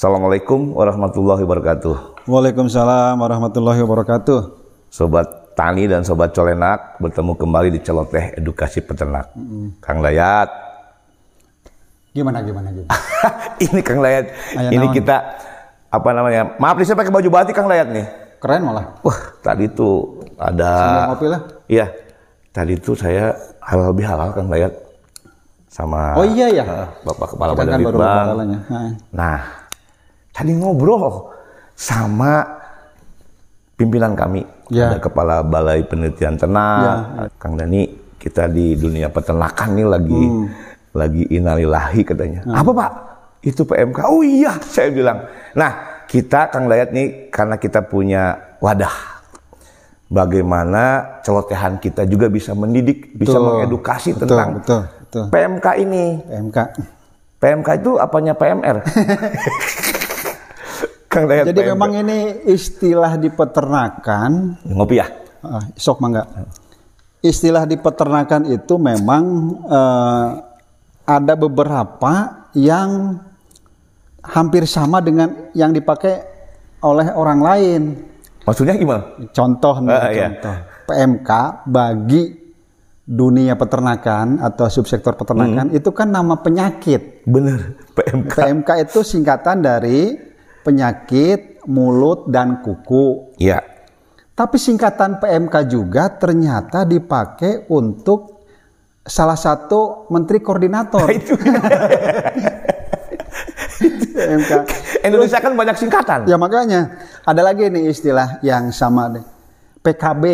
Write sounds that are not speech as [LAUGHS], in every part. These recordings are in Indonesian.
Assalamualaikum warahmatullahi wabarakatuh. Waalaikumsalam warahmatullahi wabarakatuh. Sobat Tani dan Sobat Colenak bertemu kembali di Celoteh Edukasi Peternak. Kang Layat. Gimana gimana gimana? [LAUGHS] ini Kang Layat. Aya ini naon? kita apa namanya? Maaf nih saya pakai baju batik Kang Layat nih. Keren malah. Wah, tadi tuh ada Sambil ngopi lah. Iya. Tadi tuh saya halal bihalal Kang Layat sama Oh iya ya. Bapak Kepala Kita Badan kan Litbang. Nah, Nah, tadi ngobrol sama pimpinan kami, Ya. ada kepala Balai Penelitian Ternak, Kang Dani. Kita di dunia peternakan nih lagi Hmm. lagi inalilahi katanya. Apa Pak? Itu PMK. Oh iya, saya bilang. Nah, kita Kang Dayat nih karena kita punya wadah. Bagaimana celotehan kita juga bisa mendidik, bisa Betul. mengedukasi Betul, tentang betul, betul. PMK ini. PMK. PMK itu apanya PMR? [LAUGHS] Kang Dayat Jadi PMK. memang ini istilah di peternakan, ngopi ya? ah, sok mangga. Istilah di peternakan itu memang eh, ada beberapa yang hampir sama dengan yang dipakai oleh orang lain. Maksudnya gimana? Contoh nih, iya. contoh. PMK bagi dunia peternakan atau subsektor peternakan itu kan nama penyakit. Bener, PMK. PMK itu singkatan dari penyakit mulut dan kuku. Iya. Tapi singkatan PMK juga ternyata dipakai untuk salah satu menteri koordinator Itu [LAUGHS] PMK. Indonesia kan banyak singkatan. Ya makanya ada lagi nih istilah yang sama deh. PKB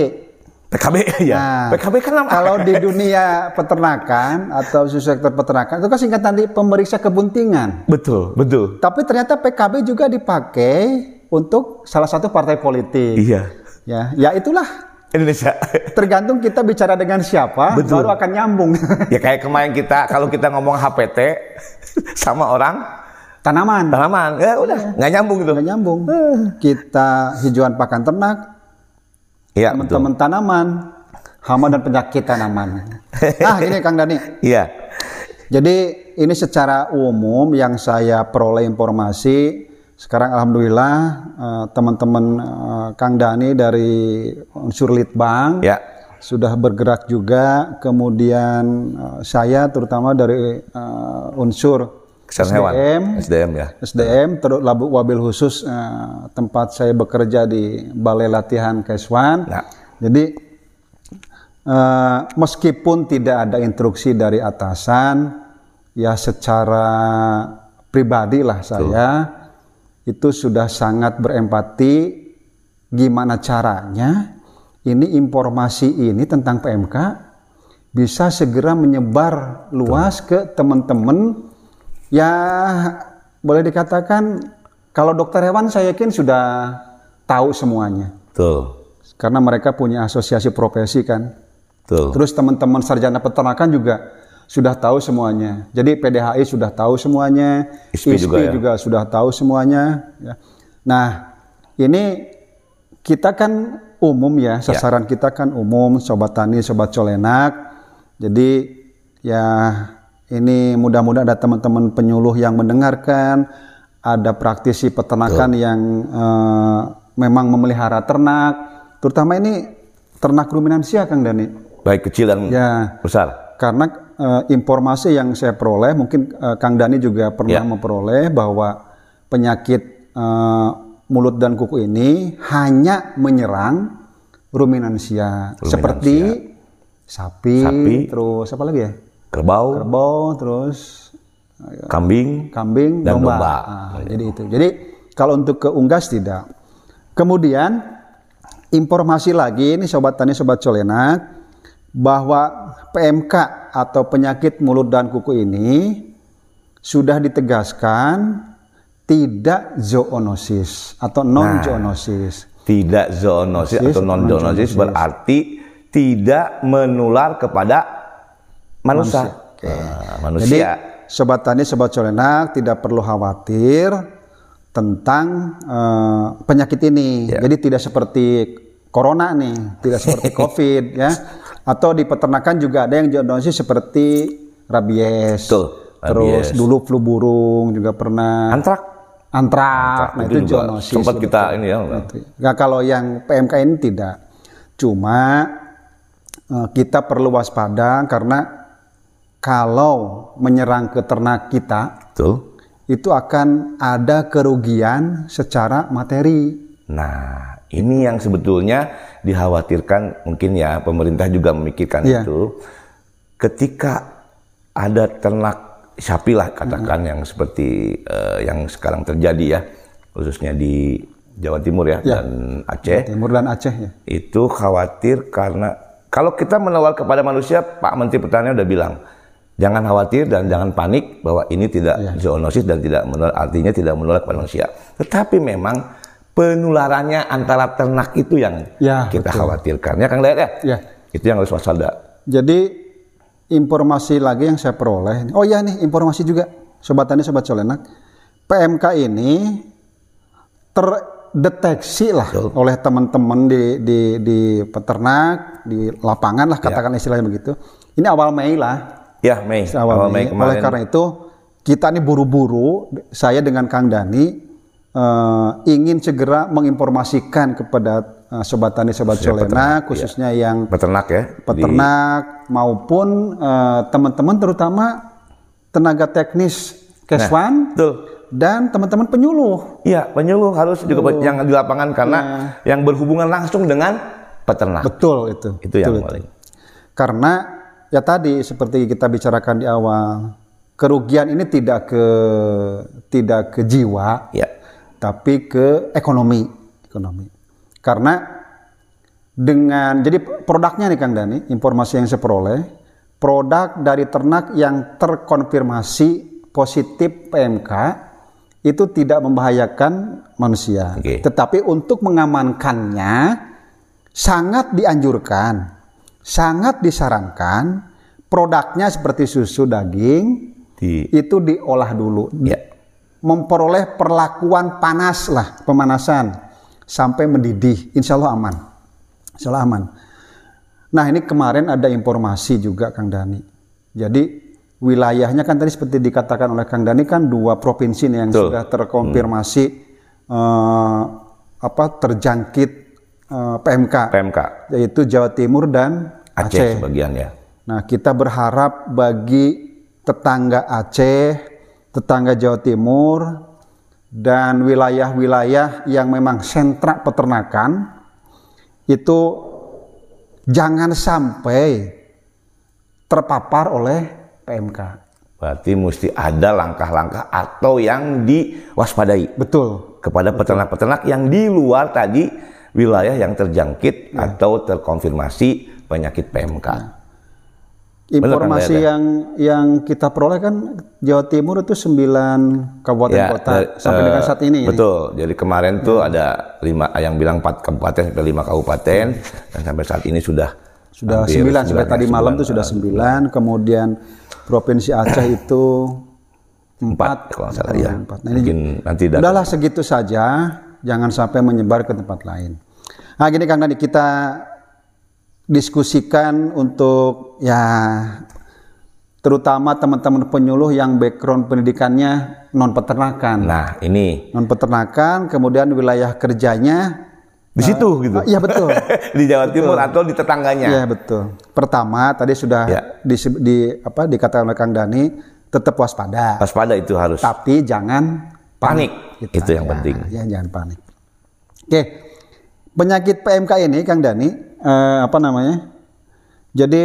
PKB [LAUGHS] ya. Nah, PKB kan nama. Kalau di dunia peternakan atau sektor peternakan itu kan singkatan di pemeriksa kebuntingan. betul, betul. Tapi ternyata PKB juga dipakai untuk salah satu partai politik. Iya. Ya, ya itulah. Indonesia. Tergantung kita bicara dengan siapa, Betul. baru akan nyambung. [LAUGHS] ya kayak kemarin kita kalau kita ngomong HPT [LAUGHS] sama orang Tanaman. tanaman, ya udah nggak nyambung gitu. Nggak nyambung. Kita hijauan pakan ternak, Iya, betul. teman-teman tanaman, hama dan penyakit tanaman. [LAUGHS] Ah, gini Kang Dani. Iya. Jadi ini secara umum yang saya peroleh informasi sekarang alhamdulillah eh, teman-teman eh, Kang Dani dari unsur Litbang Ya. sudah bergerak juga kemudian eh, saya terutama dari unsur Kesehatan hewan. SDM SDM ya. SDM terus labu wabil khusus eh, tempat saya bekerja di Balai Latihan Keswan. Nah. Jadi eh, meskipun tidak ada instruksi dari atasan, ya secara pribadi lah saya itu sudah sangat berempati gimana caranya ini informasi ini tentang PMK bisa segera menyebar luas ke teman-teman ya boleh dikatakan kalau dokter hewan saya yakin sudah tahu semuanya Betul. karena mereka punya asosiasi profesi kan Betul. terus teman-teman sarjana peternakan juga sudah tahu semuanya jadi PDHI sudah tahu semuanya ISPI juga ya. juga sudah tahu semuanya ya. nah ini kita kan umum ya sasaran kita kan umum sobat tani sobat colenak jadi ya ini mudah-mudahan ada teman-teman penyuluh yang mendengarkan ada praktisi peternakan yang eh, memang memelihara ternak terutama ini ternak ruminansia Kang Dani Baik kecil dan ya besar. karena eh, informasi yang saya peroleh mungkin eh, Kang Dani juga pernah Ya. memperoleh bahwa penyakit eh, mulut dan kuku ini hanya menyerang ruminansia, seperti sapi, Sapi. terus apa lagi ya Kerbau, kerbau terus kambing, kambing Dan domba, domba. Ah, jadi itu. Jadi kalau untuk ke unggas tidak. Kemudian informasi lagi ini sobat tani sobat colenak bahwa PMK atau penyakit mulut dan kuku ini sudah ditegaskan tidak zoonosis atau non zoonosis tidak zoonosis atau non zoonosis berarti tidak menular kepada manusia. Oke. Nah, Jadi manusia. sobat tani, sobat colenak tidak perlu khawatir tentang eh, penyakit ini. Ya. Jadi tidak seperti corona nih, tidak seperti [LAUGHS] covid ya. Atau di peternakan juga ada yang zoonosis seperti rabies. Betul, Terus rabies. dulu flu burung juga pernah. Antrak. antrak, nah itu, juga zoonosis. sempat gitu. kita ini ya. Nah, kalau yang PMK ini tidak. Cuma eh, kita perlu waspada karena kalau menyerang ke ternak kita Betul. itu akan ada kerugian secara materi. Nah, ini yang sebetulnya dikhawatirkan mungkin ya pemerintah juga memikirkan Iya. itu. Ketika ada ternak sapi lah katakan Hmm. yang seperti eh, yang sekarang terjadi ya, khususnya di Jawa Timur ya Iya. dan Aceh, Timur dan Aceh ya. itu khawatir karena kalau kita menawar kepada manusia, Pak Menteri Pertanian udah bilang jangan khawatir dan jangan panik bahwa ini tidak Iya. zoonosis dan tidak menular, artinya tidak menular kepada manusia. Tetapi memang penularannya antara ternak itu yang Ya, kita betul. khawatirkan. Ya Kang Dayat ya? Ya. Itu yang harus waspada. Jadi informasi lagi yang saya peroleh. Oh ya nih informasi juga sobat tani sobat colenak. PMK ini terdeteksi lah oleh teman-teman di, di di peternak di lapangan lah katakan istilahnya begitu. Ini awal Mei lah. Ya Mei, awal, Mei. Oleh karena itu kita ini buru-buru saya dengan Kang Dani eh, ingin segera menginformasikan kepada eh, sobat tani sobat colena khususnya yang peternak ya. peternak maupun eh, teman-teman terutama tenaga teknis Keswan Betul. dan teman-teman penyuluh. Iya, penyuluh harus juga yang di lapangan karena yang berhubungan langsung dengan peternak. Betul itu. Itu yang Betul paling. Karena ya tadi seperti kita bicarakan di awal, kerugian ini tidak ke tidak ke jiwa, Ya. tapi ke ekonomi, ekonomi. Karena dengan jadi produknya nih Kang Dani, informasi yang saya peroleh, produk dari ternak yang terkonfirmasi positif PMK itu tidak membahayakan manusia. Oke. Tetapi untuk mengamankannya sangat dianjurkan, sangat disarankan produknya seperti susu daging Di itu diolah dulu. Ya. memperoleh perlakuan panas lah pemanasan sampai mendidih. Insya Allah aman. Insya Allah aman. Nah ini kemarin ada informasi juga Kang Dani jadi wilayahnya kan tadi seperti dikatakan oleh Kang Dani kan dua provinsi nih yang Betul. sudah terkonfirmasi eh, apa terjangkit eh, PMK PMK yaitu Jawa Timur dan Aceh, Aceh. sebagian ya. Nah, kita berharap bagi tetangga Aceh, tetangga Jawa Timur, dan wilayah-wilayah yang memang sentra peternakan itu jangan sampai terpapar oleh PMK. Berarti mesti ada langkah-langkah atau yang diwaspadai Betul. kepada peternak-peternak yang di luar tadi wilayah yang terjangkit atau terkonfirmasi penyakit PMK. Bener kan, Informasi ya? yang yang kita peroleh kan Jawa Timur itu 9 kabupaten kota da- sampai eh, dengan saat ini. ya. Betul. Jadi kemarin tuh ada lima yang bilang empat kabupaten sampai lima kabupaten dan sampai saat ini sudah Sudah hampir sembilan sampai sembilan, tadi ya, malam itu sudah sembilan. Kemudian provinsi Aceh itu empat kalau salah ya. empat. Nah, ini Mungkin nanti Udahlah segitu saja, jangan sampai menyebar ke tempat lain. Nah gini Kang Dani, kita diskusikan untuk ya terutama teman-teman penyuluh yang background pendidikannya non peternakan. Nah ini Non peternakan, kemudian wilayah kerjanya di situ gitu. Iya betul. [LAUGHS] di Jawa Timur atau di tetangganya. Iya betul. Pertama tadi sudah Ya. di, di apa dikatakan oleh Kang Dani tetap waspada, Waspada itu harus. tapi jangan Panik. Gitu Itu yang aja. penting. Ya, jangan panik. Oke, penyakit PMK ini Kang Dani eh, apa namanya? Jadi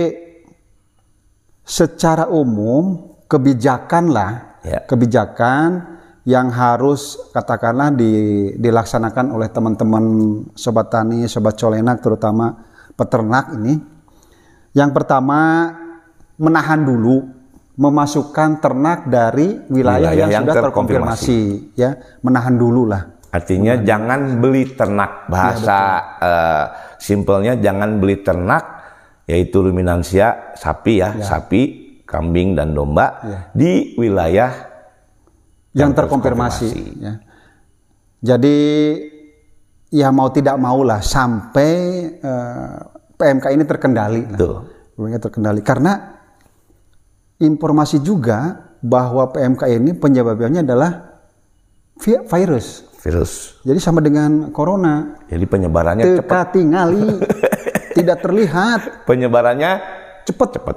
secara umum kebijakan lah, Ya. kebijakan yang harus katakanlah di, dilaksanakan oleh teman-teman sobat tani, sobat colenak terutama peternak ini. Yang pertama menahan dulu memasukkan ternak dari wilayah, Wilayah yang, yang sudah terkonfirmasi. terkonfirmasi ya, menahan dulu lah. Artinya jangan beli ternak. Bahasa eh, simpelnya jangan beli ternak yaitu ruminansia sapi ya, sapi, kambing dan domba di wilayah yang terkonfirmasi. terkonfirmasi. Ya. Jadi ya mau tidak mau lah sampai eh, PMK ini terkendali. Betul. PMK terkendali karena informasi juga bahwa PMK ini penyebabnya adalah vi- virus. Virus. Jadi sama dengan corona. Jadi penyebarannya cepat. Tingali, [LAUGHS] tidak terlihat, Penyebarannya cepat cepat.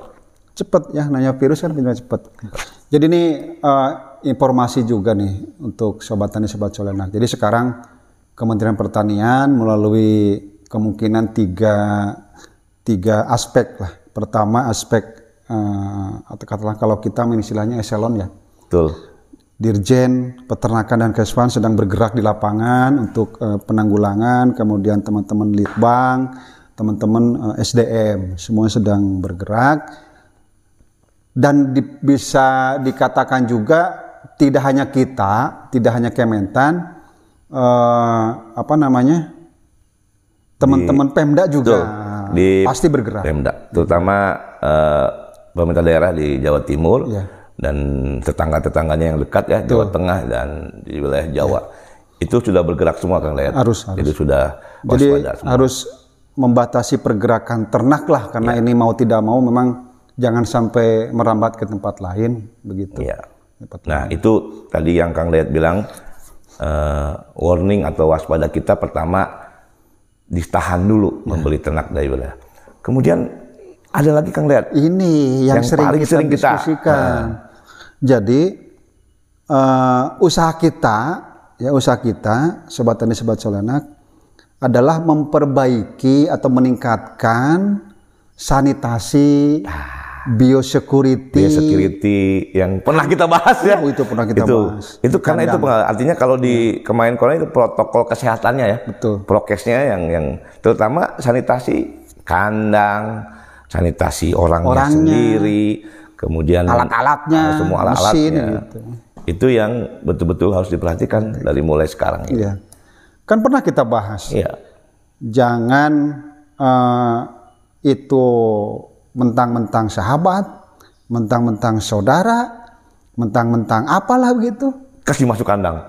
cepat ya nanya virus kan benar cepat. Jadi ini eh, informasi juga nih untuk sobat tani sobat colenak. Jadi sekarang Kementerian Pertanian melalui kemungkinan tiga tiga aspek lah. Pertama aspek eh, atau katakanlah kalau kita istilahnya eselon ya. Betul. Dirjen Peternakan dan Keswan sedang bergerak di lapangan untuk eh, penanggulangan, kemudian teman-teman Litbang, teman-teman eh, SDM, semua sedang bergerak. Dan di- bisa dikatakan juga tidak hanya kita, tidak hanya Kementan, eh, apa namanya, teman-teman Pemda juga Di pasti bergerak. Pemda, terutama eh, pemerintah daerah di Jawa Timur Iya. Dan tetangga-tetangganya yang dekat ya, Jawa Tengah dan di wilayah Jawa. Itu sudah bergerak semua Kang Dayat. Iya. Harus, harus. Jadi sudah Jadi waspada semua. harus membatasi pergerakan ternak lah karena ini mau tidak mau memang jangan sampai merambat ke tempat lain begitu. Iya. Tempat Nah, itu tadi yang Kang Dayat bilang eh, warning atau waspada kita pertama ditahan dulu Iya. membeli ternak dari wilayah. Kemudian ada lagi Kang Dayat. Ini yang, Yang sering paling kita sering kita- Nah. diskusikan. Jadi eh, usaha kita, ya usaha kita, sobat tani sobat solenak adalah memperbaiki atau meningkatkan sanitasi, biosecurity, Biosecurity yang pernah kita bahas ya. Oh, itu pernah kita itu, bahas. Itu karena itu pengal- artinya kalau di kemarin kemarin itu protokol kesehatannya ya. Betul. Prokesnya yang yang terutama sanitasi kandang, sanitasi orangnya, Orangnya. sendiri, kemudian Alat-alatnya, ah, semua mesin alat-alatnya. gitu. Itu yang betul-betul harus diperhatikan dari mulai sekarang ini. Iya. Kan pernah kita bahas. Iya. jangan eh, itu mentang-mentang sahabat, mentang-mentang saudara, mentang-mentang apalah begitu, Kasih masuk kandang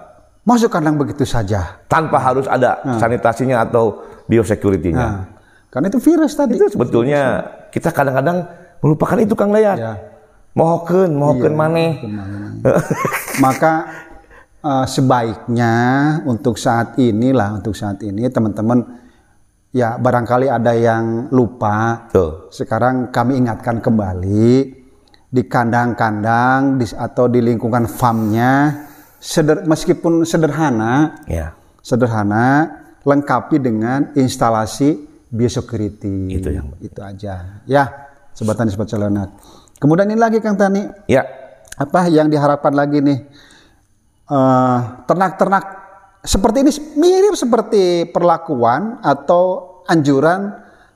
masuk kandang begitu saja. tanpa harus ada sanitasinya atau biosecurity-nya. Nah, karena itu virus tadi. itu sebetulnya kita kadang-kadang melupakan itu Kang Dayat. Ya. Mohokeun, mohokeun maneh. Maka eh, sebaiknya untuk saat inilah, untuk saat ini teman-teman ya barangkali ada yang lupa. Tuh. Sekarang kami ingatkan kembali di kandang-kandang di- atau di lingkungan farmnya, seder, meskipun sederhana, Ya. sederhana, lengkapi dengan instalasi biosecurity. Itu yang itu aja. Ya, sobat tani sobat celenak. Kemudian ini lagi Kang Tani, Ya. apa yang diharapkan lagi nih Eh, ternak-ternak seperti ini mirip seperti perlakuan atau anjuran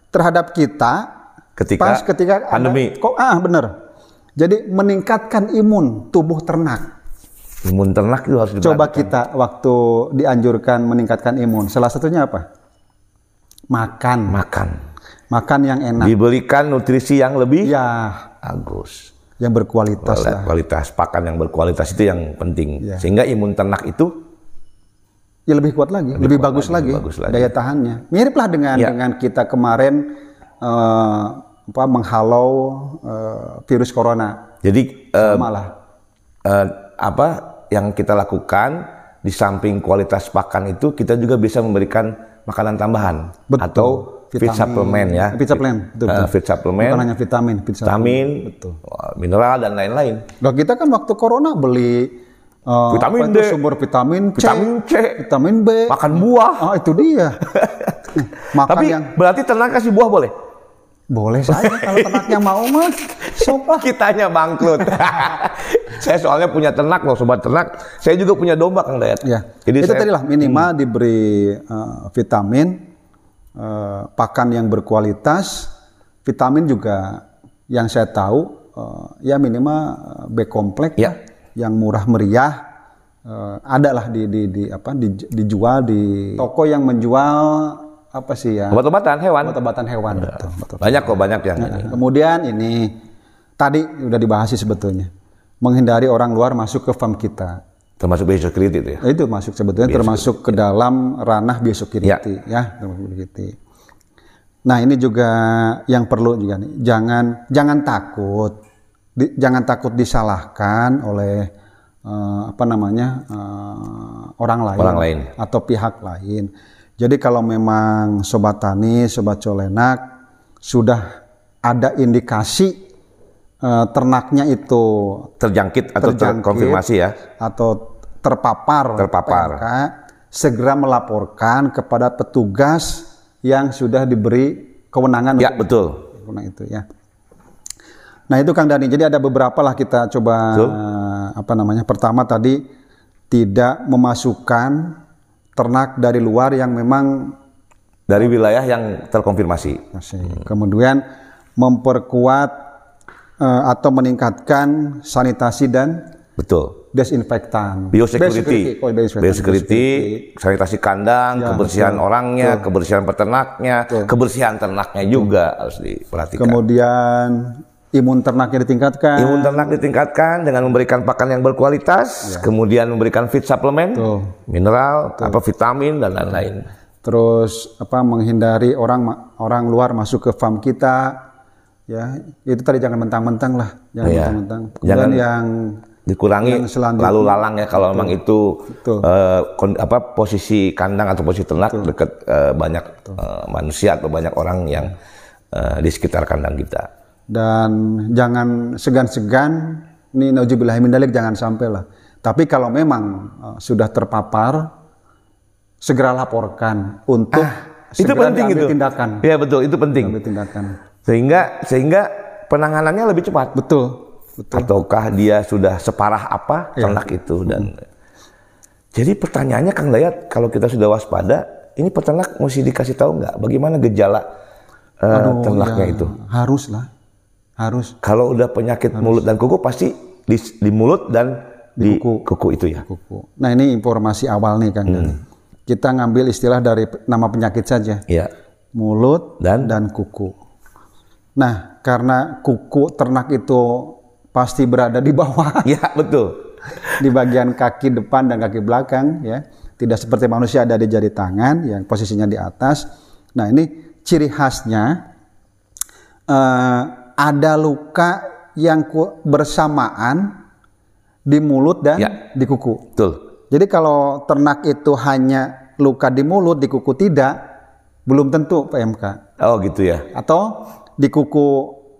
terhadap kita Ketika pas ketika ada- pandemi. kok ah benar jadi meningkatkan imun tubuh ternak Imun ternak itu harus coba kita waktu dianjurkan meningkatkan imun salah satunya apa makan makan. makan yang enak Diberikan nutrisi yang lebih ya bagus. yang berkualitas lah Kualitas pakan yang berkualitas itu yang penting. Ya. Sehingga imun ternak itu ya lebih kuat lagi, lebih, kuat bagus, lagi, lagi, lebih bagus lagi. daya tahannya. Miriplah dengan Ya. dengan kita kemarin eh, apa menghalau eh, virus corona. jadi eh, Malah eh, apa yang kita lakukan di samping kualitas pakan itu kita juga bisa memberikan makanan tambahan Betul. atau feed Vitamin. supplement ya. Feed supplement, betul, betul. feed supplement, bukan hanya vitamin, feed vitamin, Betul. mineral dan lain-lain. Nah, kita kan waktu corona beli eh, Vitamin D. sumber vitamin C, Vitamin C. vitamin B. Makan buah. Oh, itu dia. [LAUGHS] Makan Tapi yang berarti ternak kasih buah boleh? Boleh saja kalau ternaknya mau mah sok lah. Kitanya bangkrut. [LAUGHS] saya soalnya punya ternak loh, sobat ternak. Saya juga punya domba Kang Dayat. Ya, Jadi itu saya, tadi lah minimal diberi eh, vitamin, eh, pakan yang berkualitas, vitamin juga yang saya tahu eh, ya minimal B kompleks Ya. yang murah meriah eh, ada lah di, di, di apa di- dijual di toko yang menjual apa sih ya obat-obatan hewan. obat-obatan hewan betul, betul. Banyak kok, banyak yang Nah, ini. kemudian ini tadi udah dibahas sih sebetulnya menghindari orang luar masuk ke farm kita Termasuk biosecurity itu ya. Nah, itu masuk sebetulnya termasuk ke dalam ranah biosecurity ya, termasuk biosecurity. Nah ini juga yang perlu juga nih, jangan jangan takut, Di- jangan takut disalahkan oleh eh, apa namanya eh, orang lain, Orang lain. atau pihak lain. Jadi kalau memang sobat tani, sobat colenak sudah ada indikasi eh, ternaknya itu Terjangkit atau terjangkit terkonfirmasi ya. atau terpapar Terpapar. PMK, segera melaporkan kepada petugas yang sudah diberi kewenangan Ya, untuk betul. Kewenangan itu ya. Nah itu Kang Dani, jadi ada beberapa lah kita coba Betul. eh, apa namanya. Pertama tadi tidak memasukkan ternak dari luar yang memang Dari wilayah yang terkonfirmasi. masih. Kemudian memperkuat eh, atau meningkatkan sanitasi dan Betul. desinfektan. Biosecurity, Oh, biosecurity, sanitasi kandang, Ya, kebersihan betul. orangnya, kebersihan peternaknya, kebersihan ternaknya juga harus diperhatikan. Kemudian imun ternaknya ditingkatkan. Imun ternak ditingkatkan dengan memberikan pakan yang berkualitas, kemudian memberikan feed suplemen, Ya. Mineral, apa vitamin dan lain-lain. Terus apa menghindari orang orang luar masuk ke farm kita. Ya, itu tadi jangan mentang-mentang lah, jangan Iya. mentang-mentang. Kemudian Jangan- yang Dikurangi Yang lalu lalang ya kalau memang itu Betul. eh, kon- apa posisi kandang atau posisi ternak dekat eh, banyak eh, manusia atau banyak orang yang eh, di sekitar kandang kita. Dan jangan segan-segan ini nauzubillah min dalik jangan sampai lah. Tapi kalau memang uh, sudah terpapar segera laporkan untuk Ah, itu segera penting diambil itu. tindakan. Iya betul, itu penting. Ambil tindakan. Sehingga sehingga penanganannya lebih cepat. Betul. Betul. Ataukah dia sudah separah apa ternak itu dan jadi pertanyaannya Kang Dayat kalau kita sudah waspada ini peternak mesti dikasih tahu nggak bagaimana gejala eh, ternaknya ya, itu Harus lah. Harus kalau udah penyakit mulut dan kuku pasti di, di mulut dan di, kuku. itu ya kuku. Nah, ini informasi awal nih Kang. Hmm. Kita ngambil istilah dari nama penyakit saja. ya Mulut Dan? dan kuku. Nah, karena kuku ternak itu pasti berada di bawah [LAUGHS] ya betul di bagian kaki depan dan kaki belakang ya tidak seperti manusia ada di jari tangan yang posisinya di atas nah ini ciri khasnya eh, ada luka yang bersamaan di mulut dan Ya. di kuku. Betul. Jadi kalau ternak itu hanya luka di mulut di kuku tidak belum tentu PMK oh gitu ya. Atau di kuku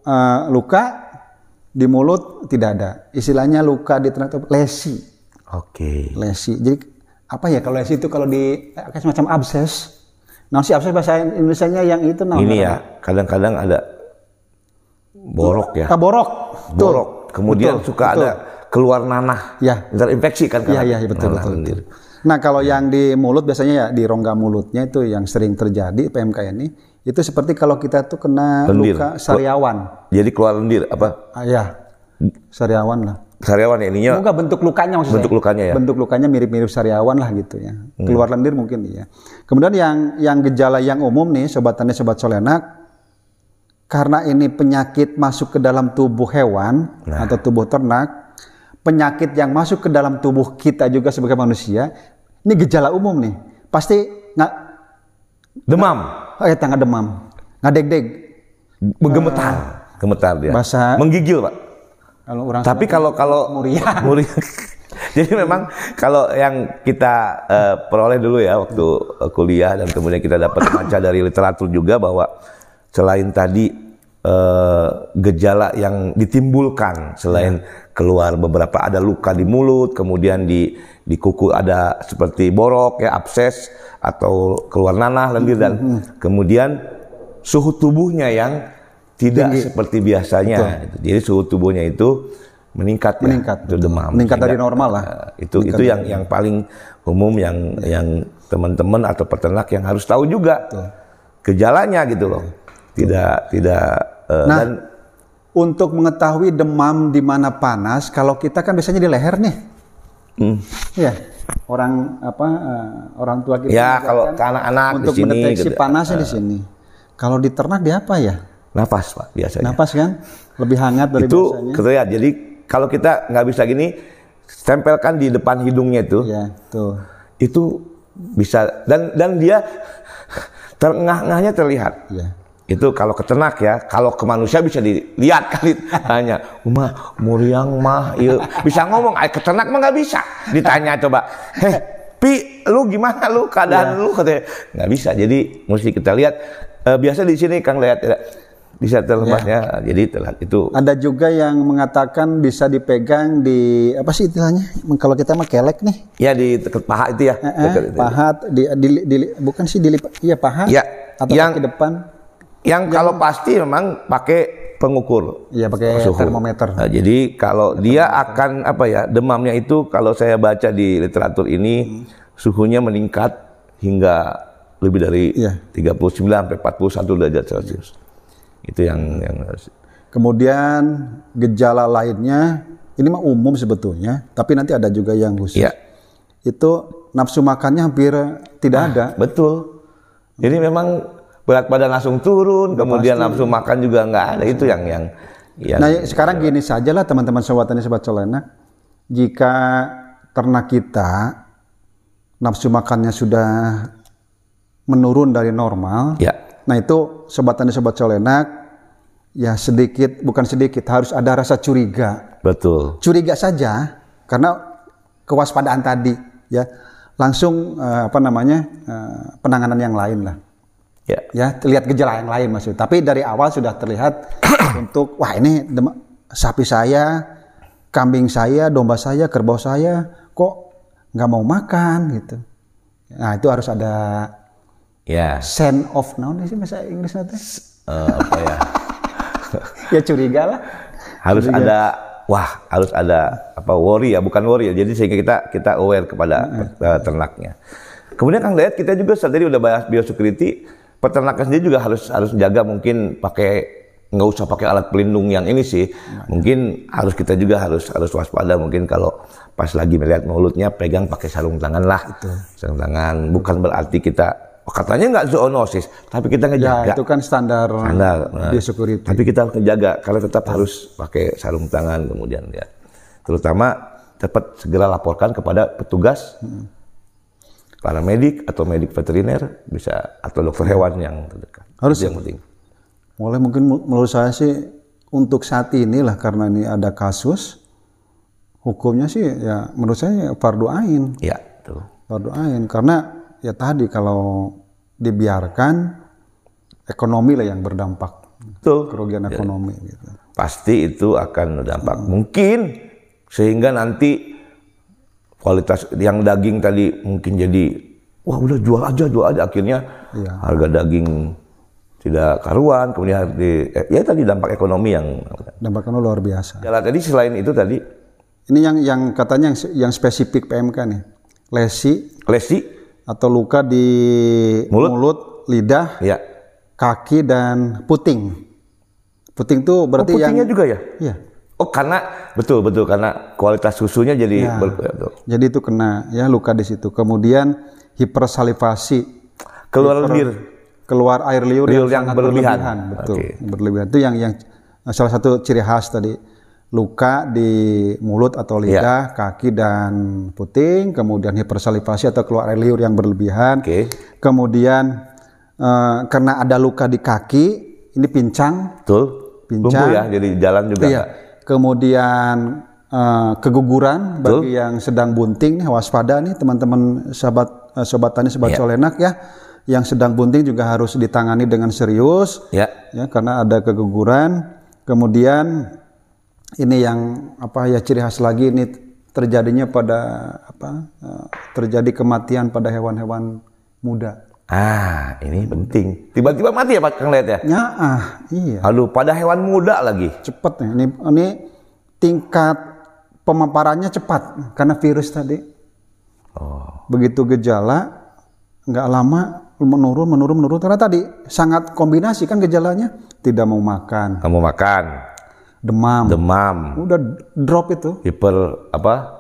eh, luka di mulut tidak ada. Istilahnya luka di ternak itu lesi. Oke. Lesi. Jadi apa ya kalau lesi itu kalau di kayak semacam abses. Nah si abses bahasa Indonesianya yang itu namanya ini ya kadang-kadang ada borok ya. Betul. borok kemudian Betul, suka betul. ada keluar nanah Ya. terinfeksi kan Iya karena iya iya, betul betul. betul. Nah kalau yang di mulut biasanya ya di rongga mulutnya itu yang sering terjadi PMK ini itu seperti kalau kita tuh kena Lendir. luka sariawan. jadi keluar lendir apa Ah, ya sariawan lah. sariawan ya ininya Enggak bentuk lukanya maksudnya. bentuk lukanya ya Bentuk lukanya mirip-mirip sariawan lah gitu ya. Keluar lendir mungkin iya. Kemudian yang yang gejala yang umum nih sobat tani sobat solenak karena ini penyakit masuk ke dalam tubuh hewan atau tubuh ternak, penyakit yang masuk ke dalam tubuh kita juga sebagai manusia, ini gejala umum nih. Pasti nggak demam eh tangga demam, ngadeg-deg. menggemetar gemetar dia Bahasa- menggigil pak Kalau orang tapi kalau kalau Muriang. [LAUGHS] Muriang. [LAUGHS] jadi memang kalau yang kita eh, peroleh dulu ya waktu eh, kuliah dan kemudian kita dapat baca dari literatur juga bahwa selain tadi eh, gejala yang ditimbulkan selain keluar beberapa ada luka di mulut kemudian di di kuku ada seperti borok ya abses atau keluar nanah lendir dan kemudian suhu tubuhnya yang tidak seperti biasanya. Jadi suhu tubuhnya itu meningkat ya. Meningkat, itu demam. Meningkat dari normal lah. eh, itu itu yang yang paling umum yang yang teman-teman atau peternak yang harus tahu juga gejalanya gitu loh tidak tidak eh, Nah, dan Untuk mengetahui demam di mana panas, kalau kita kan biasanya di leher nih. hmm, Ya, orang apa eh, orang tua kita Ya, kalau kan ke anak-anak di untuk sini mendeteksi gitu. panasnya di sini. Kalau di ternak di apa ya? nafas pak biasanya Napas kan lebih hangat dari itu biasanya. kelihatan jadi kalau kita nggak bisa gini tempelkan di depan hidungnya itu Ya, tuh. itu bisa dan dan dia [LAUGHS] terengah-engahnya terlihat Ya. Itu kalau ke ternak ya kalau ke manusia bisa dilihat [LAUGHS] kali tanya mah muriang mah iya. Bisa ngomong ay ke ternak mah nggak bisa. Ditanya coba heh pi lu gimana lu? Keadaan lu? Katanya nggak bisa. Jadi mesti kita lihat Eh, biasa di sini kang lihat ya bisa terlepasnya jadi telat itu. Ada juga yang mengatakan bisa dipegang di apa sih istilahnya? Kalau kita mah kelek nih. ya di dekat paha itu ya Eh, itu. pahat di, di, di- bukan sih dilipat iya paha Ya, atau yang- kaki depan yang kalau pasti memang pakai pengukur iya pakai suhu. termometer Nah, jadi kalau dia akan apa ya demamnya itu kalau saya baca di literatur ini suhunya meningkat hingga lebih dari Iya. 39 sampai 41 derajat Celcius. Itu yang yang harus kemudian gejala lainnya ini mah umum sebetulnya tapi nanti ada juga yang khusus Iya. itu nafsu makannya hampir tidak ada Betul. Jadi memang berat badan langsung turun, kemudian nafsu makan juga nggak ada. Itu yang yang yang Nah, sekarang gini saja lah teman-teman sobat tani sobat colena. Jika ternak kita nafsu makannya sudah menurun dari normal, ya nah itu sobat tani sobat colenak ya sedikit bukan sedikit harus ada rasa curiga. betul. Curiga saja karena kewaspadaan tadi ya langsung eh, apa namanya eh, penanganan yang lain lah Ya. ya lihat gejala yang lain maksud tapi dari awal sudah terlihat [CLEARS THROAT] untuk wah ini sapi saya kambing saya domba saya kerbau saya kok nggak mau makan gitu. Nah itu harus ada Ya. sense of naon sih bahasa Inggris nanti. Eh, apa ya? [LAUGHS] ya curiga lah. Harus ada wah harus ada apa worry ya bukan worry ya. Jadi sehingga kita kita aware kepada eh, ternaknya. Kemudian kang lihat kita juga saat tadi udah bahas biosecurity peternakan sendiri juga harus harus jaga mungkin pakai nggak usah pakai alat pelindung yang ini sih. Mungkin harus kita juga harus harus waspada mungkin kalau pas lagi melihat mulutnya pegang pakai sarung tangan lah. Sarung tangan bukan berarti kita oh, katanya nggak zoonosis tapi kita ya ngejaga. itu kan standar, standar. Nah, biosecurity Tapi kita harus menjaga karena tetap harus pakai sarung tangan kemudian ya. Terutama dapat segera laporkan kepada petugas para medik atau medik veteriner bisa atau dokter hewan yang terdekat. Harus. Yang penting. mulai mungkin mu- menurut saya sih untuk saat inilah karena ini ada kasus hukumnya sih ya menurut saya fardu ain Ya, tuh. fardu ain karena ya tadi kalau dibiarkan ekonomi lah yang berdampak Betul. kerugian ekonomi gitu. Pasti itu akan berdampak. Mungkin sehingga nanti kualitas yang daging tadi mungkin jadi wah udah jual aja jual aja akhirnya Iya. harga daging tidak karuan kemudian di, eh, ya tadi dampak ekonomi yang Dampaknya luar biasa. Jalan tadi selain itu tadi Ini yang yang katanya yang, yang spesifik PMK nih. Lesi lesi, atau luka di Mulut. mulut, lidah, ya. kaki dan puting. Puting tuh Oh, berarti yang putingnya juga ya? Iya. Oh karena betul betul karena kualitas susunya jadi Ya. ber- betul. Jadi itu kena ya luka di situ. Kemudian hipersalivasi, keluar lendir. keluar air liur, Liur yang, yang sangat berlebihan. Betul, Oke. berlebihan. Itu yang yang salah satu ciri khas tadi. Luka di mulut atau Ya. lidah, kaki dan puting, kemudian hipersalivasi atau keluar air liur yang berlebihan. Oke. Kemudian eh, karena ada luka di kaki, ini pincang. Betul. Pincang. Lumpuh ya jadi jalan juga. Iya. Kemudian eh, keguguran bagi yang sedang bunting nih waspada nih teman-teman sahabat eh, sobat tani sobat Iya. colenak ya. Yang sedang bunting juga harus ditangani dengan serius Ya. ya karena ada keguguran. Kemudian ini yang apa ya ciri khas lagi ini terjadinya pada apa eh, terjadi kematian pada hewan-hewan muda. Ah, ini penting. Tiba-tiba mati ya Pak Kang lihat ya? Ya ah iya. Aduh, pada hewan muda lagi. cepet nih. Ini, ini tingkat pemaparannya cepat karena virus tadi. Oh. Begitu gejala, nggak lama menurun, menurun, menurun. Karena tadi sangat kombinasi kan gejalanya. Tidak mau makan, Kamu makan, demam, demam, udah drop itu, hiper apa?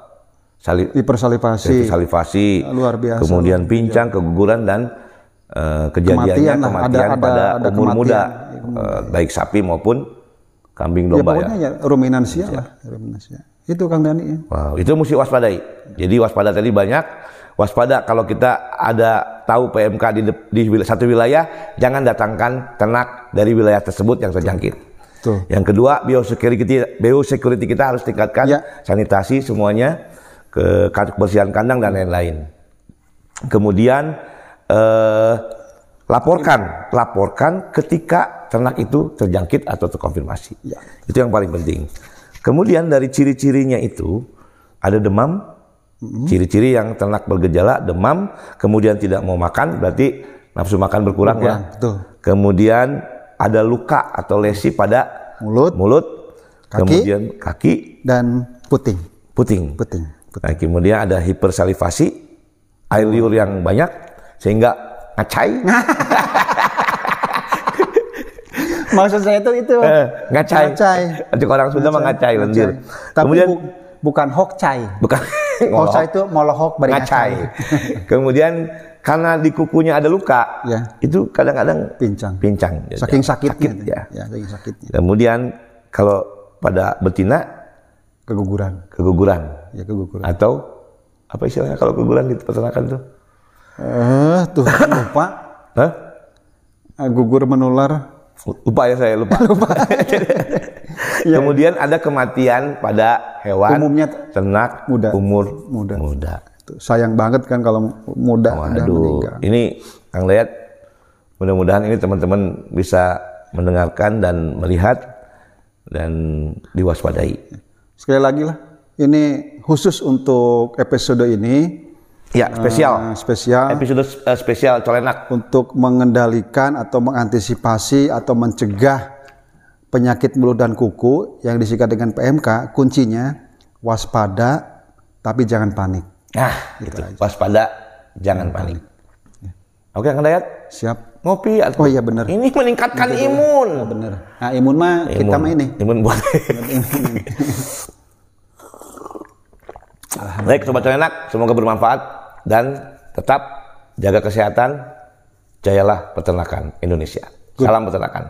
Salib hipersalivasi, salivasi, luar biasa. kemudian pincang, keguguran dan eh, kejadiannya Kematian kematian ada- ada- pada ada umur kematian. muda, Eh, baik sapi maupun kambing ya domba ya. pokoknya ya ruminansia lah, ruminansia. Itu Kang Dani ya. Wow, itu mesti waspadai. Jadi waspada tadi banyak. Waspada kalau kita ada tahu PMK di, di satu wilayah, jangan datangkan ternak dari wilayah tersebut yang terjangkit. Tuh. Yang kedua, biosecurity, biosecurity kita harus tingkatkan Ya. sanitasi semuanya, ke kebersihan kandang dan lain-lain. Kemudian eh, laporkan, laporkan ketika ternak itu terjangkit atau terkonfirmasi. Ya. Itu yang paling penting. Kemudian dari ciri-cirinya itu ada demam, ciri-ciri yang ternak bergejala demam, kemudian tidak mau makan, berarti nafsu makan berkurang, ya. Berkurang, betul. Kemudian ada luka atau lesi pada Mulut, mulut, Kaki. kemudian kaki dan puting. puting. Puting. Nah, kemudian ada hipersalivasi, air liur yang banyak sehingga ngacai, [LAUGHS] Maksud saya itu itu. Eh, ngacai. Ngacai. Orang Sunda mah ngacai lendir. Tapi Kemudian bu- bukan hokcai. bukan [LAUGHS] Hokcai itu molohok bari ngacai. [LAUGHS] Kemudian karena di kukunya ada luka, Ya. itu kadang-kadang Pincang. pincang. Saking sakitnya. Sakit, ya. ya. saking sakitnya. Kemudian kalau pada betina Keguguran. keguguran Ya keguguran. atau apa istilahnya kalau keguguran di peternakan tuh? Eh, tuh [COUGHS] lupa. Hah? Eh, Gugur menular. Lupa ya saya lupa. [LAUGHS] [LAUGHS] Kemudian ada kematian pada hewan Umumnya ternak muda. umur Muda. muda. Sayang banget kan kalau muda udah Waduh, meninggal. ini Kang Dayat, mudah-mudahan ini teman-teman bisa mendengarkan dan melihat dan diwaspadai. Sekali lagi lah, ini khusus untuk episode ini Ya, spesial. eh, spesial Episode eh, spesial Colenak. untuk mengendalikan atau mengantisipasi atau mencegah penyakit mulut dan kuku yang disikat dengan PMK. Kuncinya waspada tapi jangan panik. Nah, gitu. Waspada, jangan panik. Oke, Kang Dayat, Siap? ngopi. atau- Oh iya benar. Ini meningkatkan imun. Benar. Nah, imun mah kita mah ini. Imun buat. [LAUGHS] Baik, sobat Colenak, semoga bermanfaat dan tetap jaga kesehatan, jayalah peternakan Indonesia. Good. Salam peternakan.